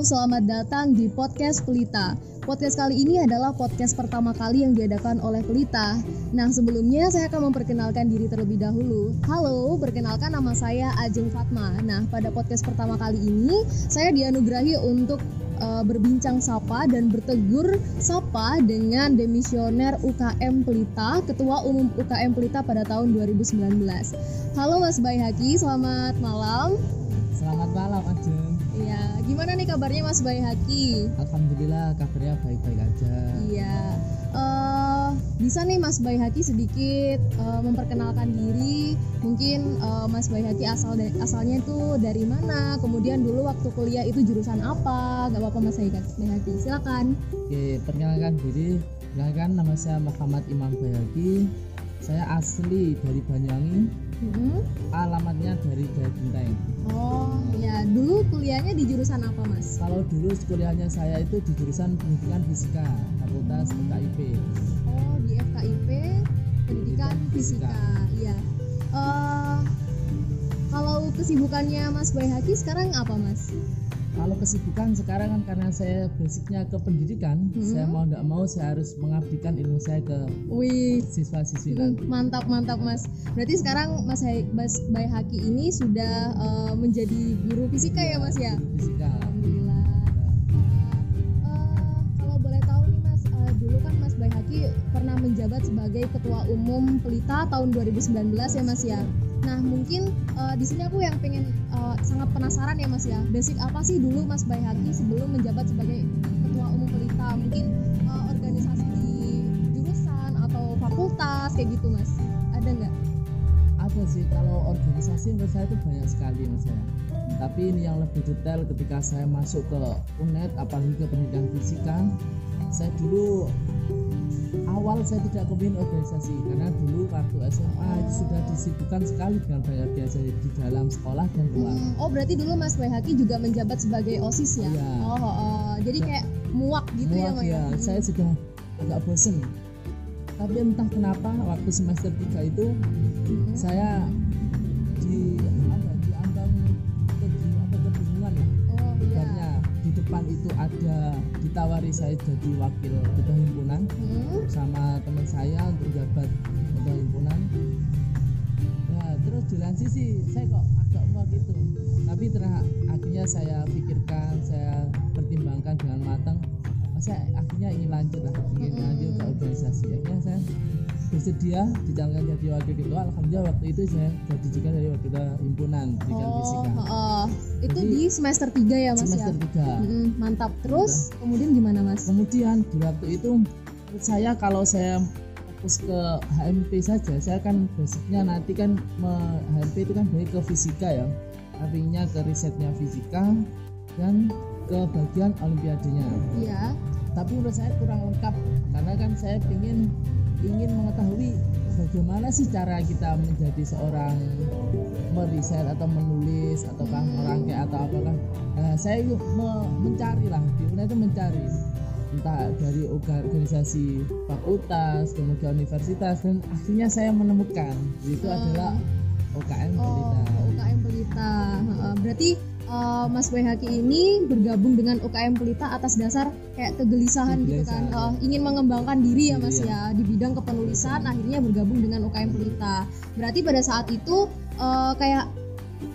Selamat datang di podcast Pelita. Podcast kali ini adalah podcast pertama kali yang diadakan oleh Pelita. Nah, sebelumnya saya akan memperkenalkan diri terlebih dahulu. Halo, perkenalkan nama saya Ajeng Fatma. Nah, pada podcast pertama kali ini, saya dianugerahi untuk uh, berbincang sapa dan bertegur sapa dengan demisioner UKM Pelita, Ketua Umum UKM Pelita pada tahun 2019. Halo Mas Bayhaki, selamat malam. Selamat malam Ajeng. Iya, gimana nih kabarnya Mas Bayhaki? Alhamdulillah kabarnya baik-baik aja. Iya. Uh, bisa nih Mas Bayhaki sedikit uh, memperkenalkan diri. Mungkin uh, Mas Bayhaki asal dari, asalnya itu dari mana? Kemudian dulu waktu kuliah itu jurusan apa? Gak apa-apa Mas Bayhaki. Silakan. Oke, perkenalkan diri. Perkenalkan nama saya Muhammad Imam Bayhaki. Saya asli dari Banyuwangi, Hmm. Alamatnya dari Genteng. Oh, ya. Dulu kuliahnya di jurusan apa, Mas? Kalau dulu kuliahnya saya itu di jurusan Pendidikan Fisika, Fakultas FKIP. Oh, di FKIP Pendidikan Fisika. Iya. Uh, kalau kesibukannya Mas Bayhaki sekarang apa, Mas? Kalau kesibukan sekarang kan karena saya basicnya ke pendidikan hmm. saya mau tidak mau saya harus mengabdikan ilmu saya ke Wih. siswa-siswi hmm, mantap mantap mas. Berarti sekarang mas Mas Bay Haki ini sudah uh, menjadi guru fisika ya, ya mas ya? Guru fisika menjabat sebagai ketua umum Pelita tahun 2019 ya mas ya Nah mungkin uh, di sini aku yang pengen uh, sangat penasaran ya Mas ya. Basic apa sih dulu Mas Bayhaki sebelum menjabat sebagai ketua umum Pelita? Mungkin uh, organisasi di jurusan atau fakultas kayak gitu Mas. Ada nggak? Ada sih. Kalau organisasi menurut saya itu banyak sekali Mas ya. Tapi ini yang lebih detail ketika saya masuk ke UNED apalagi ke pendidikan fisika, saya dulu awal saya tidak kepingin organisasi karena dulu waktu SMA itu sudah disibukkan sekali dengan banyak biasa di dalam sekolah dan luar. Hmm, oh berarti dulu Mas Bayhaki juga menjabat sebagai osis ya? Iya. Oh, oh, oh. jadi kayak muak gitu ya, muak, ya? ya. Hmm. Saya sudah agak bosen. Tapi entah kenapa waktu semester 3 itu hmm. saya di depan itu ada ditawari saya jadi wakil ketua himpunan hmm. sama teman saya untuk jabat ketua himpunan nah terus dilansi sih saya kok agak muak gitu tapi terah, akhirnya saya pikirkan saya pertimbangkan dengan matang saya akhirnya ingin lanjut lah ingin hmm. lanjut ke organisasi akhirnya saya bersedia dicalonkan jadi wakil ketua. Alhamdulillah waktu itu saya jadi juga dari wakil ketua himpunan pendidikan oh, fisika. oh, itu jadi, di semester 3 ya mas semester ya? 3 hmm, mantap. Terus mantap. kemudian gimana mas? Kemudian di waktu itu saya kalau saya fokus ke HMP saja saya kan basicnya nanti kan HMP itu kan baik ke fisika ya. Artinya ke risetnya fisika dan ke bagian olimpiadenya. Iya. Tapi menurut saya kurang lengkap karena kan saya ingin ingin mengetahui bagaimana sih cara kita menjadi seorang meriset atau menulis ataukah merangkai atau apakah nah, saya me mencari lah di itu mencari entah dari organisasi fakultas kemudian universitas dan akhirnya saya menemukan itu hmm. adalah UKM Pelita. Oh, UKM Pelita. Berarti uh, Mas Bayhaki ini bergabung dengan UKM Pelita atas dasar kayak kegelisahan gitu kan uh, ingin mengembangkan diri ya Mas iya. ya di bidang kepenulisan akhirnya bergabung dengan UKM Pelita berarti pada saat itu uh, kayak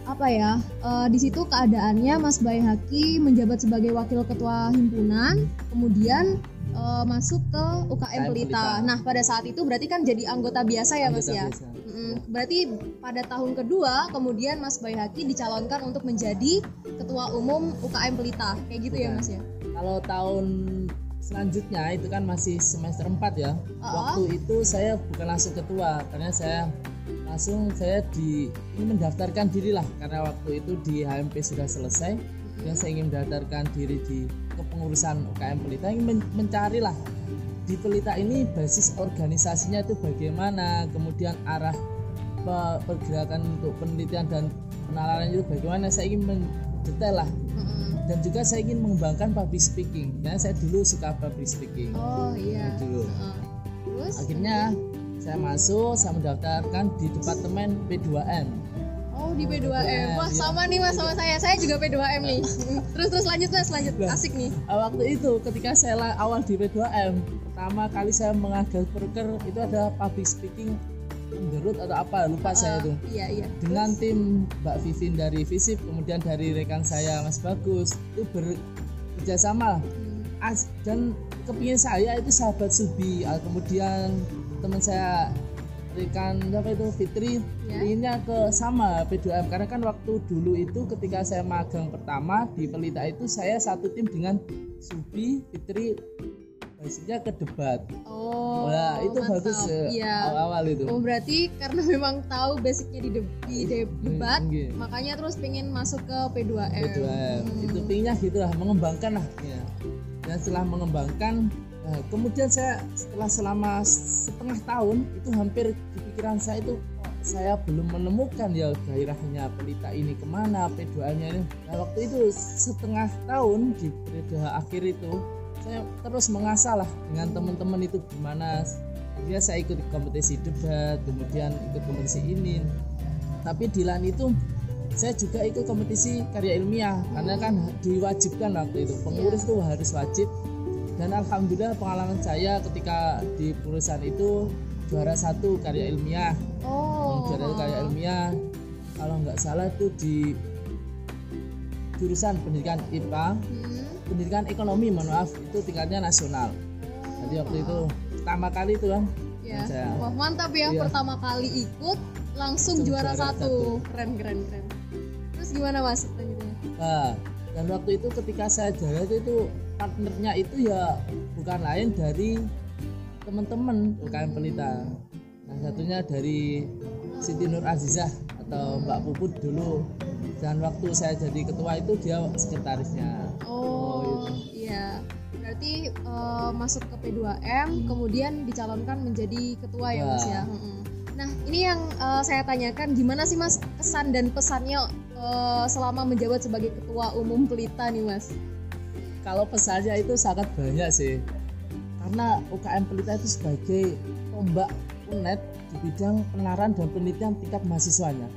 apa ya uh, di situ keadaannya Mas Bayhaki menjabat sebagai wakil ketua himpunan kemudian uh, masuk ke UKM Pelita. Nah pada saat itu berarti kan jadi anggota biasa ya Mas ya. Biasa berarti pada tahun kedua kemudian Mas Bayhaki dicalonkan untuk menjadi ketua umum UKM Pelita kayak gitu Bukan. ya Mas ya kalau tahun selanjutnya itu kan masih semester 4 ya uh-uh. waktu itu saya bukan langsung ketua karena saya langsung saya di ini mendaftarkan diri lah karena waktu itu di HMP sudah selesai uh-huh. dan saya ingin mendaftarkan diri di kepengurusan UKM Pelita ingin men- mencari lah di Pelita ini basis organisasinya itu bagaimana kemudian arah pergerakan untuk penelitian dan penalaran itu bagaimana saya ingin mendetail lah mm-hmm. dan juga saya ingin mengembangkan public speaking karena saya dulu suka public speaking oh iya dulu uh, terus akhirnya saya masuk saya mendaftarkan di departemen P2M Oh di P2M. Wah Iya. sama nih mas sama saya. Saya juga P2M nih. terus terus lanjut mas lanjut. Lah. Asik nih. Ah, waktu itu ketika saya awal di P2M pertama kali saya mengajar proker itu ada public speaking road atau apa lupa saya Ah, itu Iya iya. dengan tim Mbak Vivin dari Visip kemudian dari rekan saya Mas Bagus itu bekerja sama Hmm. Dan kepingin saya itu sahabat Subi Ah, kemudian teman saya rekan siapa itu Fitri Ya. inginnya ke sama P2M karena kan waktu dulu itu ketika saya magang pertama di Pelita itu saya satu tim dengan Subi Fitri basicnya ke debat Oh. Wah, itu mantap. bagus eh, Iya. awal-awal itu Oh berarti karena memang tahu basicnya di, de- di de- debat, Iya. makanya terus pengen masuk ke P2M. P2M Hmm. itu pinginnya gitu lah mengembangkan lah ya. dan setelah mengembangkan eh, kemudian saya setelah selama setengah tahun itu hampir di pikiran saya itu kok saya belum menemukan ya gairahnya pelita ini ke mana P2M nya ini nah waktu itu setengah tahun di periode akhir itu saya terus mengasah lah dengan teman-teman itu gimana dia saya ikut kompetisi debat kemudian ikut kompetisi ini. Tapi di lain itu saya juga ikut kompetisi karya ilmiah karena kan diwajibkan waktu itu. Pengurus itu harus wajib. Dan alhamdulillah pengalaman saya ketika di perusahaan itu juara satu karya ilmiah. Oh. juara satu karya ilmiah kalau nggak salah itu di jurusan pendidikan IPA Hmm. Pendidikan ekonomi mohon maaf itu tingkatnya nasional jadi waktu itu pertama kali itu kan Ya. saya Wah mantap ya Iya. pertama kali ikut langsung juara, juara satu. Keren keren keren. Terus gimana mas lanjutnya? Nah, dan waktu itu ketika saya juara itu, itu partnernya itu ya bukan lain dari teman-teman UKM Pelita. Nah, satunya dari Siti Nur Azizah atau Mbak Puput dulu. Dan waktu saya jadi ketua itu dia sekretarisnya. Oh, gitu. iya. Berarti eh, masuk ke P2M kemudian dicalonkan menjadi ketua ya mas ya. Nah ini yang eh, saya tanyakan gimana sih mas kesan dan pesannya eh, selama menjabat sebagai ketua umum Pelita nih mas? Kalau pesannya itu sangat banyak sih. Karena UKM Pelita itu sebagai tombak UNED di bidang penelitian dan penelitian tingkat mahasiswanya.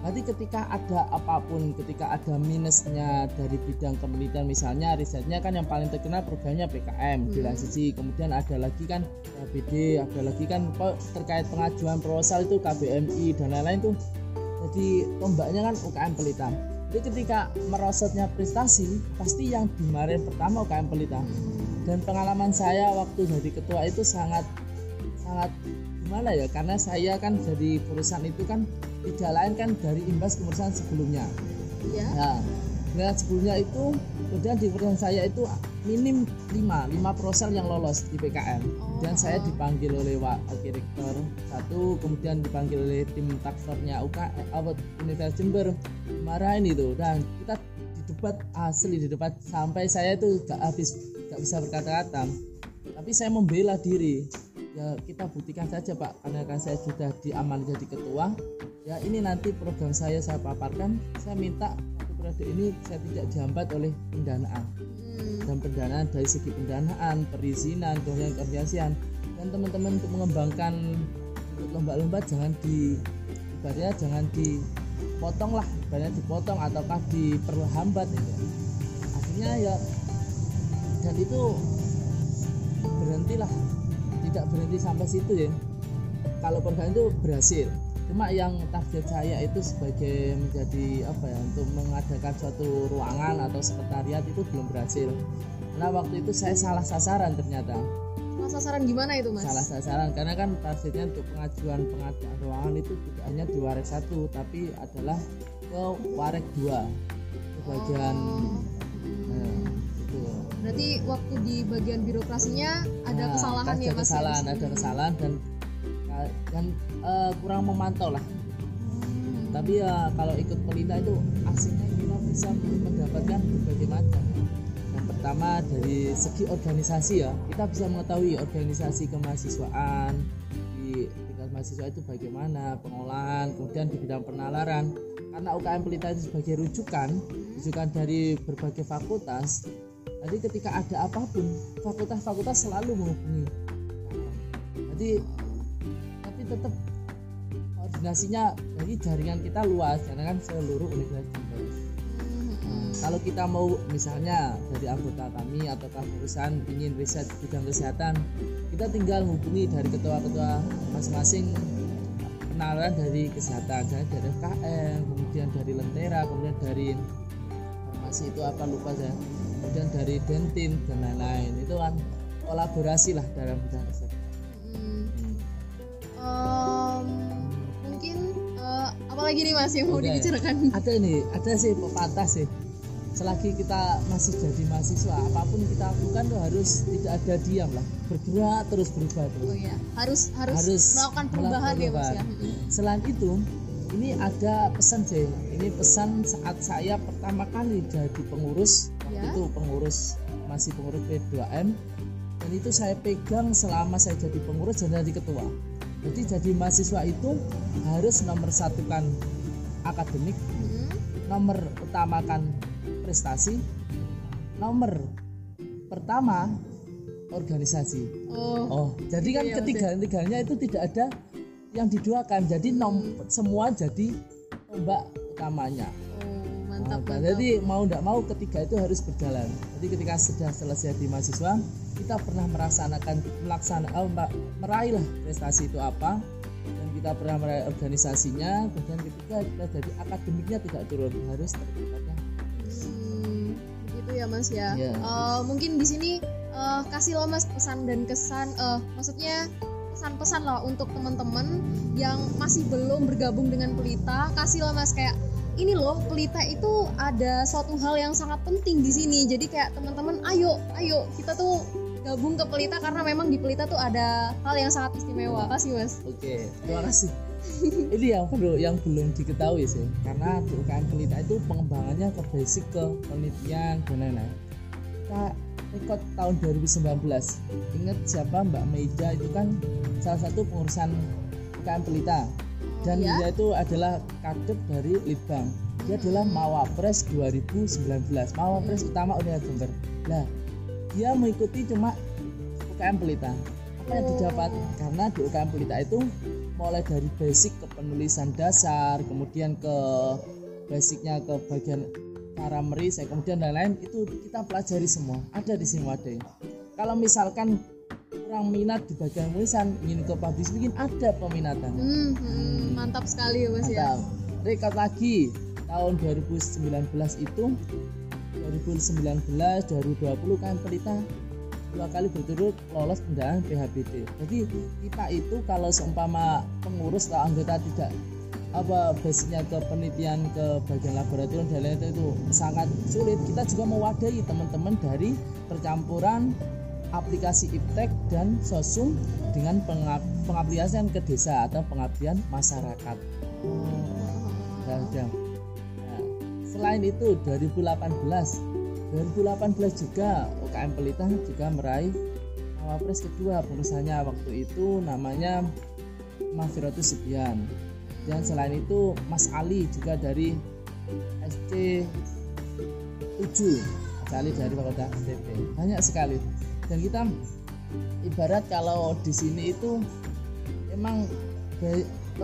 Nanti ketika ada apa pun, ketika ada minusnya dari bidang penelitian misalnya risetnya kan yang paling terkenal programnya PKM di Hmm. lain sisi, kemudian ada lagi kan KBD, ada lagi kan terkait pengajuan proposal itu KBMI dan lain-lain tuh. Jadi tombaknya kan UKM Pelita. Jadi ketika merosotnya prestasi, pasti yang dimarahin pertama UKM Pelita. Dan pengalaman saya waktu jadi ketua itu sangat sangat gimana ya karena saya kan jadi perusahaan itu kan tidak lain kan dari imbas kemudian sebelumnya. Ya. nah dengan sebelumnya itu kemudian di perusahaan saya itu minim 5 5 proposal yang lolos di PKM dan saya dipanggil oleh wakil rektor. Satu kemudian dipanggil oleh tim taksornya UK apa Universitas Jember. Marahin itu. Dan kita di debat asli di debat sampai saya itu gak habis gak bisa berkata-kata. Tapi saya membela diri ya kita buktikan saja pak. Karena kan saya sudah diamanai jadi ketua. Ya ini nanti program saya saya paparkan. Saya minta satu periode ini saya tidak dihambat oleh pendanaan. Hmm. dan pendanaan dari segi pendanaan perizinan kemudian keorganisasian dan teman-teman untuk mengembangkan lomba-lomba jangan di ibaratnya jangan dipotong lah. Ibaratnya dipotong ataukah diperhambat itu. Akhirnya ya dan itu berhentilah tidak berhenti sampai situ ya kalau program itu berhasil cuma yang target saya itu sebagai menjadi apa ya untuk mengadakan suatu ruangan atau sekretariat itu belum berhasil karena waktu itu saya salah sasaran ternyata Mas sasaran gimana itu mas? salah sasaran karena kan targetnya untuk pengajuan pengadaan ruangan itu tidak hanya di warek satu tapi adalah ke warek dua ke bagian Oh. Berarti waktu di bagian birokrasinya ada Nah, kesalahan ya mas? kesalahan ya? ada kesalahan dan dan eh, kurang memantau lah Hmm. tapi ya kalau ikut pelita itu aslinya kita bisa mendapatkan berbagai macam yang pertama dari segi organisasi ya kita bisa mengetahui organisasi kemahasiswaan di tingkat mahasiswa itu bagaimana pengolahan kemudian di bidang penalaran karena UKM pelita itu sebagai rujukan rujukan dari berbagai fakultas jadi ketika ada apa pun fakultas-fakultas selalu menghubungi jadi tapi tetap koordinasinya dari jaringan kita luas karena kan seluruh universitas. Hmm. Kalau kita mau misalnya dari anggota kami atau perusahaan ingin riset bidang kesehatan, kita tinggal hubungi dari ketua-ketua masing-masing kenalan dari kesehatan, Misalnya dari FKM, kemudian dari Lentera, kemudian dari farmasi itu apa lupa saya, kemudian dari Dentin dan lain-lain. Itu kan kolaborasi lah dalam bidang kesehatan. Hmm. Em, mungkin eh, apa lagi nih mas yang mau Oke. dibicarakan Ada ini, ada sih pepatah sih. Selagi kita masih jadi mahasiswa, apa pun kita lakukan tuh harus tidak ada diam lah, bergerak terus berubah terus. oh ya harus harus, Harus melakukan perubahan ya mas ya melakukan Hmm. Selain itu, ini ada pesan sih. Ini pesan saat saya pertama kali jadi pengurus, waktu Ya. itu pengurus masih pengurus P2M dan itu saya pegang selama saya jadi pengurus dan jadi ketua. Jadi jadi mahasiswa itu harus nomor satukan akademik, Hmm. nomor utamakan prestasi, nomor pertama organisasi. oh Oh, jadi kan Iya, Mas, ketiga-tiganya itu tidak ada yang diduakan. Jadi nom semua jadi tombak utamanya. oh mantap Nah, mantap jadi mau tidak mau ketiga itu harus berjalan. Jadi ketika sudah selesai di mahasiswa, kita pernah merasakan melaksana oh, mbak, meraih prestasi itu apa dan kita pernah meraih organisasinya. Kemudian ketika kita jadi akademiknya tidak turun harus tertingkatnya. Hmm, begitu ya mas ya. Iya. Eh, mungkin di sini eh, kasih lo mas pesan dan kesan, eh, maksudnya pesan-pesan lah untuk teman-teman yang masih belum bergabung dengan pelita. Kasih lo mas kayak ini loh pelita itu ada suatu hal yang sangat penting di sini. Jadi kayak teman-teman, ayo, ayo kita tuh gabung ke pelita karena memang di pelita tuh ada hal yang sangat istimewa. Kasih mas. Oke, terima kasih. Ini yang perlu yang belum diketahui sih, karena di UKM Pelita itu pengembangannya ke basic ke penelitian dan lain-lain. Rekod tahun 2019. Ingat siapa Mbak Meida itu kan salah satu pengurusan UKM Pelita dan Oh, ya? dia itu adalah kadep dari Litbang. Dia adalah Mawapres 2019, Mawapres utama Universitas Jember. Nah, dia mengikuti cuma UKM Pelita. Apa yang didapat? Karena di UKM Pelita itu mulai dari basic ke penulisan dasar, kemudian ke basicnya ke bagian cara merisai, kemudian lain-lain itu kita pelajari semua. Ada di sini wadah. Kalau misalkan kurang minat di bagian penulisan, ingin ke public speaking, ada peminatan. Hmm, hmm, mantap sekali ya mas ya. Rekod lagi tahun 2019 itu 2019 2020 kan pelita dua kali berturut lolos pendanaan PHBD. Jadi kita itu kalau seumpama pengurus atau anggota tidak apa basicnya ke penelitian ke bagian laboratorium dan lain itu sangat sulit. Kita juga mewadahi teman-teman dari percampuran aplikasi iptek dan sosum dengan pengap- pengaplikasian ke desa atau pengabdian masyarakat. Dan Nah, selain itu 2018 2018 juga UKM Pelita juga meraih Wapres kedua pengurusannya waktu itu namanya Mafirotus Subian dan selain itu Mas Ali juga dari SC 7 Mas Ali dari Fakultas STP banyak sekali. Dan kita ibarat kalau di sini itu emang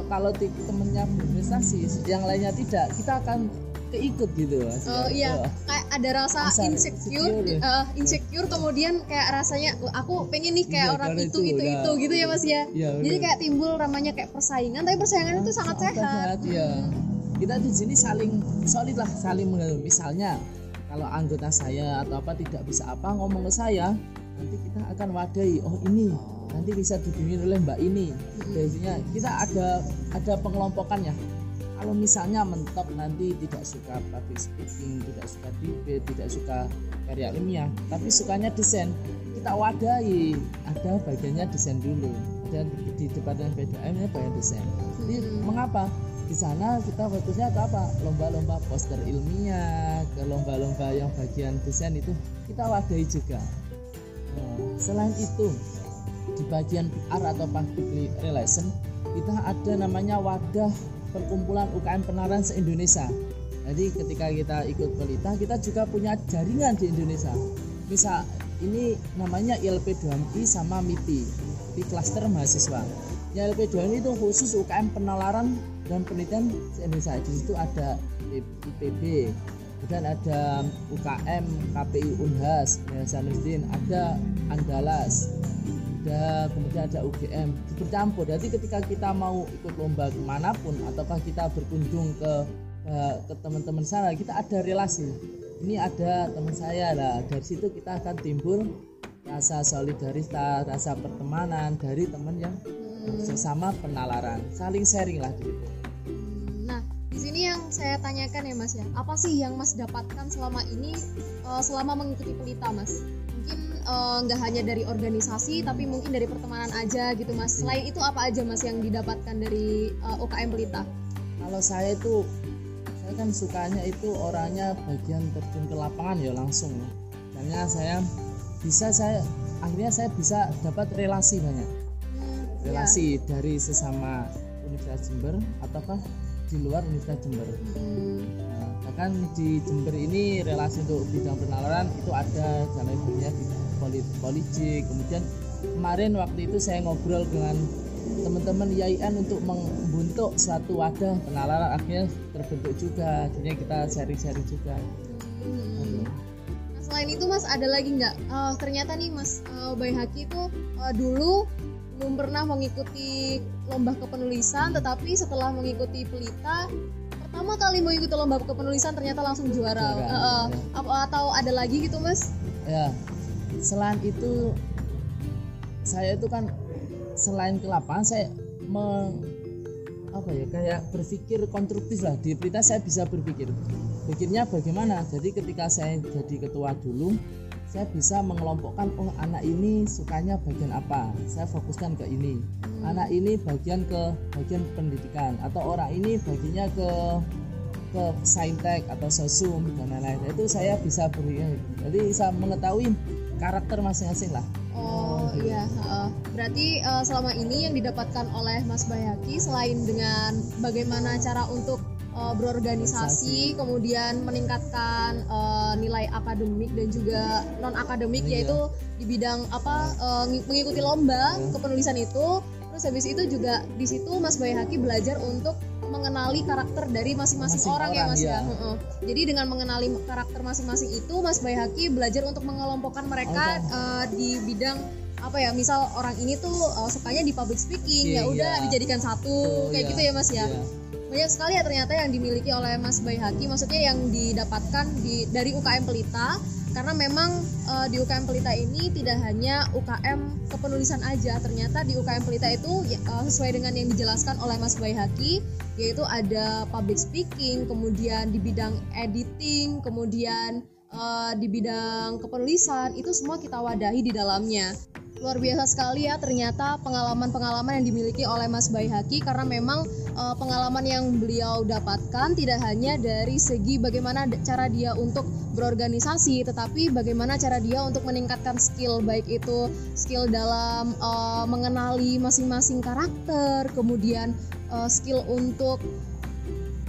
kalau temennya berprestasi yang lainnya tidak kita akan keikut gitu Mas. Oh iya, Oh. kayak ada rasa Rasa insecure, insecure, eh, insecure kemudian kayak rasanya "Wah, aku pengen nih kayak Iya, orang itu itu, itu nah. itu gitu ya mas ya. Iya, Jadi kayak timbul namanya kayak persaingan, tapi persaingan itu sangat sehat. ya. Kita di sini saling solid lah, saling mengenal. Misalnya kalau anggota saya atau apa tidak bisa apa ngomong ke saya, nanti kita akan wadahi. Oh ini nanti bisa dibimbing oleh mbak ini. Biasanya kita ada ada pengelompokan ya. Kalau misalnya mentok nanti tidak suka public speaking, tidak suka debate, tidak suka karya ilmiah, tapi sukanya desain, kita wadahi. Ada bagiannya desain dulu. Dan di departemen PDM ini bagian desain. Jadi mengapa? Di sana kita fokusnya ke apa? Lomba-lomba poster ilmiah, ke lomba-lomba yang bagian desain itu kita wadahi juga. Nah, selain itu di bagian PR atau public relation kita ada namanya wadah perkumpulan UKM penaran se-Indonesia. Jadi ketika kita ikut pelita kita juga punya jaringan di Indonesia. Misal ini namanya ILP 2MI sama MIPI di klaster mahasiswa. YLP2 ini itu khusus UKM penalaran dan penelitian Indonesia di situ ada IPB kemudian ada UKM KPI Unhas Yayasan ada Andalas ada kemudian ada UGM bercampur jadi ketika kita mau ikut lomba ke mana pun ataukah kita berkunjung ke ke teman-teman sana kita ada relasi. Ini ada teman saya lah. Dari situ kita akan timbul rasa solidaritas rasa pertemanan dari teman yang hmm. sesama penalaran. Saling sharing lah gitu. Nah di sini yang saya tanyakan ya mas ya. Apa sih yang mas dapatkan selama ini uh, selama mengikuti pelita mas? Eh, nggak uh, hanya dari organisasi tapi mungkin dari pertemanan aja gitu mas. Selain itu apa aja mas yang didapatkan dari uh, eh, UKM Pelita? Kalau saya itu saya kan sukanya itu orangnya bagian terjun ke lapangan ya langsung karena saya bisa saya akhirnya saya bisa dapat relasi banyak. Hmm, relasi ya. dari sesama Universitas Jember ataukah di luar Universitas Jember. Hmm bahkan di Jember ini relasi untuk bidang penalaran itu ada jalan punya politik kemudian kemarin waktu itu saya ngobrol dengan teman-teman IAIN untuk membentuk suatu wadah penalaran akhirnya terbentuk juga. Akhirnya kita sharing-sharing juga. Hmm. nah, selain itu mas ada lagi nggak? Uh, ternyata nih mas uh, Bay Haki itu uh, dulu belum pernah mengikuti lomba kepenulisan tetapi setelah mengikuti pelita pertama kali mau ikut lomba kepenulisan ternyata langsung juara, juara uh, uh, ya. atau ada lagi gitu mas? Ya selain itu saya itu kan selain ke lapangan saya apa ya kayak berpikir konstruktif lah. Di berita saya bisa berpikir pikirnya bagaimana? Jadi ketika saya jadi ketua dulu saya bisa mengelompokkan oh anak ini sukanya bagian apa? Saya fokuskan ke ini. Anak ini bagian ke bagian pendidikan atau orang ini baginya ke ke saintek atau sosum dan lain-lain. Itu saya bisa beri jadi bisa mengetahui karakter masing-masing lah oh iya uh, berarti uh, selama ini yang didapatkan oleh Mas Bayaki selain dengan bagaimana cara untuk uh, berorganisasi, kemudian meningkatkan uh, nilai akademik dan juga non akademik iya. yaitu di bidang apa uh, mengikuti lomba iya. kepenulisan itu. Terus habis itu juga di situ Mas Bayhaki belajar untuk mengenali karakter dari masing-masing orang, orang ya Mas ya. ya. Jadi dengan mengenali karakter masing-masing itu Mas Bayhaki belajar untuk mengelompokkan mereka oh, uh, di bidang apa ya misal orang ini tuh uh, sukanya di public speaking yeah, ya udah yeah. dijadikan satu kayak yeah. gitu ya Mas ya. Yeah banyak sekali ya ternyata yang dimiliki oleh Mas Bayhaki maksudnya yang didapatkan di dari UKM Pelita karena memang uh, di UKM Pelita ini tidak hanya UKM kepenulisan aja. Ternyata di UKM Pelita itu uh, sesuai dengan yang dijelaskan oleh Mas Bayhaki yaitu ada public speaking kemudian di bidang editing kemudian uh, di bidang kepenulisan itu semua kita wadahi di dalamnya luar biasa sekali ya ternyata pengalaman-pengalaman yang dimiliki oleh Mas Bayhaki karena memang uh, pengalaman yang beliau dapatkan tidak hanya dari segi bagaimana cara dia untuk berorganisasi tetapi bagaimana cara dia untuk meningkatkan skill baik itu skill dalam uh, mengenali masing-masing karakter kemudian uh, skill untuk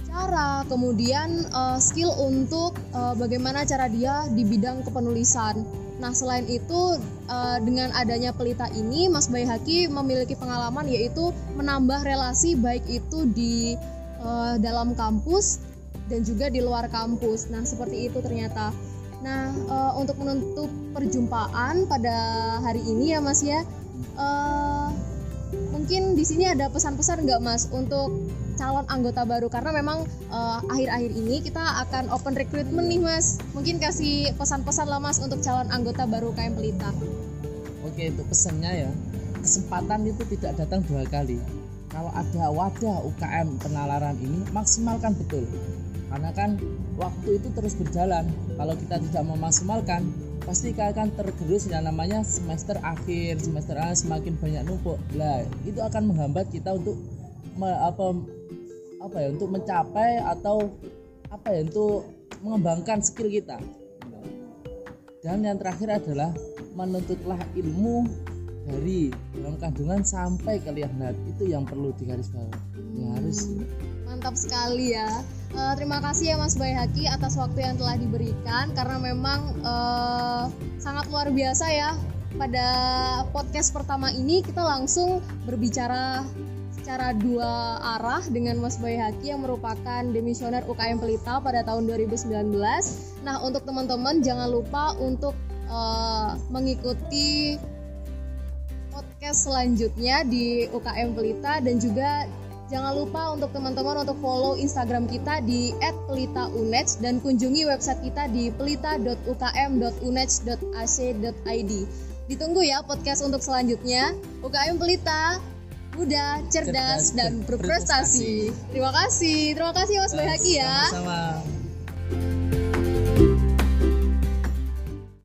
cara kemudian uh, skill untuk uh, bagaimana cara dia di bidang kepenulisan Nah, selain itu uh, dengan adanya pelita ini Mas Bayhaki memiliki pengalaman yaitu menambah relasi baik itu di uh, dalam kampus dan juga di luar kampus. Nah, seperti itu ternyata. Nah, uh, untuk menutup perjumpaan pada hari ini ya Mas ya. Mungkin di sini ada pesan-pesan nggak Mas untuk calon anggota baru. Karena memang uh, akhir-akhir ini kita akan open recruitment nih mas. Mungkin kasih pesan-pesan lah mas untuk calon anggota baru KM Pelita. Oke itu pesannya ya. Kesempatan itu tidak datang dua kali. Kalau ada wadah UKM penalaran ini maksimalkan betul. Karena kan waktu itu terus berjalan. Kalau kita tidak memaksimalkan pasti akan tergerus yang namanya semester akhir semester akhir semakin banyak numpuk. Lah itu akan menghambat kita untuk apa apa ya untuk mencapai atau apa ya untuk mengembangkan skill kita. Dan yang terakhir adalah menuntutlah ilmu dari dalam kandungan sampai ke liang itu yang perlu digarisbawahi. Hmm. harus. Mantap sekali ya. Uh, terima kasih ya Mas Bayhaki atas waktu yang telah diberikan karena memang uh, sangat luar biasa ya. Pada podcast pertama ini kita langsung berbicara secara dua arah dengan Mas Boy Haki yang merupakan demisioner UKM Pelita pada tahun 2019. Nah, untuk teman-teman jangan lupa untuk uh, mengikuti podcast selanjutnya di UKM Pelita dan juga Jangan lupa untuk teman-teman untuk follow Instagram kita di @pelitaunech dan kunjungi website kita di pelita.ukm.unech.ac.id. Ditunggu ya podcast untuk selanjutnya. UKM Pelita, muda, cerdas, cerdas dan berprestasi. Terima kasih. Terima kasih Mas Bayhaki ya. Sama-sama.